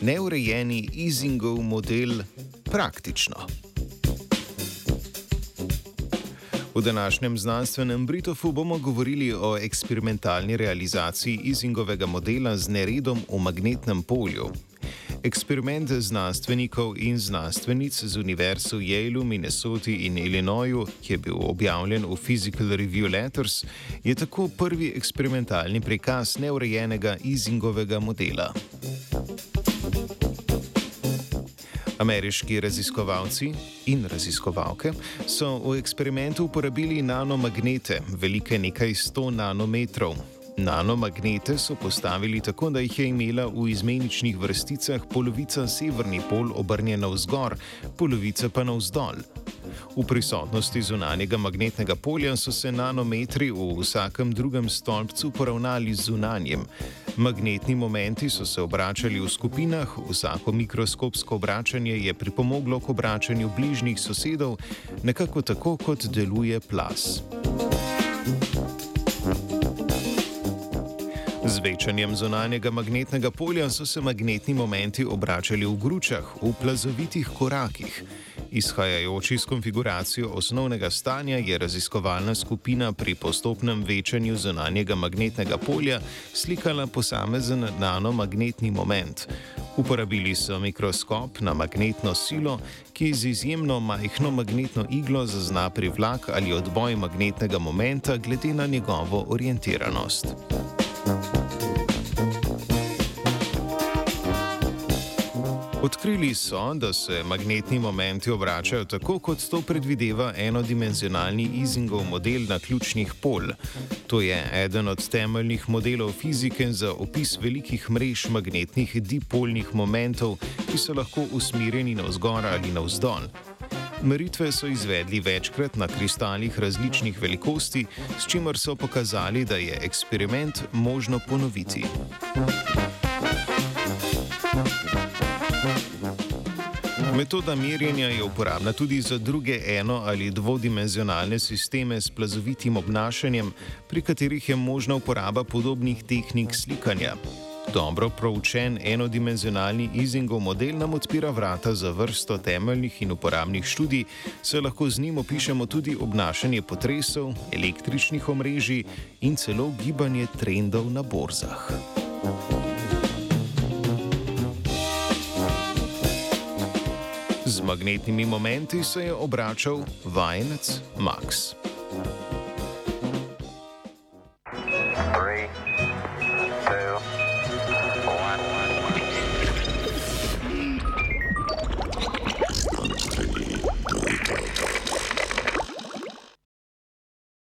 Neurejeni easingov model praktično. V današnjem znanstvenem Britofu bomo govorili o eksperimentalni realizaciji easingovega modela z neredom v magnetnem polju. Eksperiment znanstvenikov in znanstvenic z univerz v Yaleu, Minnesoti in Illinoisu, ki je bil objavljen v Physical Review Letters, je tako prvi eksperimentalni prikaz neurejenega easingovega modela. Ameriški raziskovalci in raziskovalke so v eksperimentu uporabili nanomagnete, velike nekaj 100 nanometrov. Nanomagnete so postavili tako, da jih je imela v izmeničnih vrsticah polovica severni pol obrnjena vzgor, polovica pa navzdol. V prisotnosti zunanjega magnetnega polja so se nanometri v vsakem drugem stolpcu poravnali z zunanjem. Magnetni momenti so se obračali v skupinah, vsako mikroskopsko obračanje je pripomoglo k obračanju bližnjih sosedov, nekako tako kot deluje plas. Z večanjem zunanjega magnetnega polja so se magnetni momenti obračali v gručah, v plazovitih korakih. Izhajajoč iz konfiguracije osnovnega stanja je raziskovalna skupina pri postopnem večanju zunanjega magnetnega polja slikala posamezen nanomagnetni moment. Uporabili so mikroskop na magnetno silo, ki z izjemno majhno magnetno iglo zazna privlak ali odboj magnetnega momenta glede na njegovo orientiranost. Odkrili so, da se magnetni momenti obračajo tako, kot to predvideva enodimenzionalni easingov model na ključnih pol. To je eden od temeljnih modelov fizike za opis velikih mrež magnetnih dipolnih momentov, ki so lahko usmerjeni navzgor ali navzdol. Meritve so izvedli večkrat na kristalih različnih velikosti, s čimer so pokazali, da je eksperiment možno ponoviti. Metoda merjenja je uporabna tudi za druge eno- ali dvodimenzionalne sisteme s plazovitim obnašanjem, pri katerih je možna uporaba podobnih tehnik slikanja. Dobro proučen enodimenzionalni easingov model nam odpira vrata za vrsto temeljnih in uporabnih študij, saj lahko z njim opišemo tudi obnašanje potresov, električnih omrežij in celo gibanje trendov na borzah. magnetnimi momenti se je obračal vajenec Max. Three.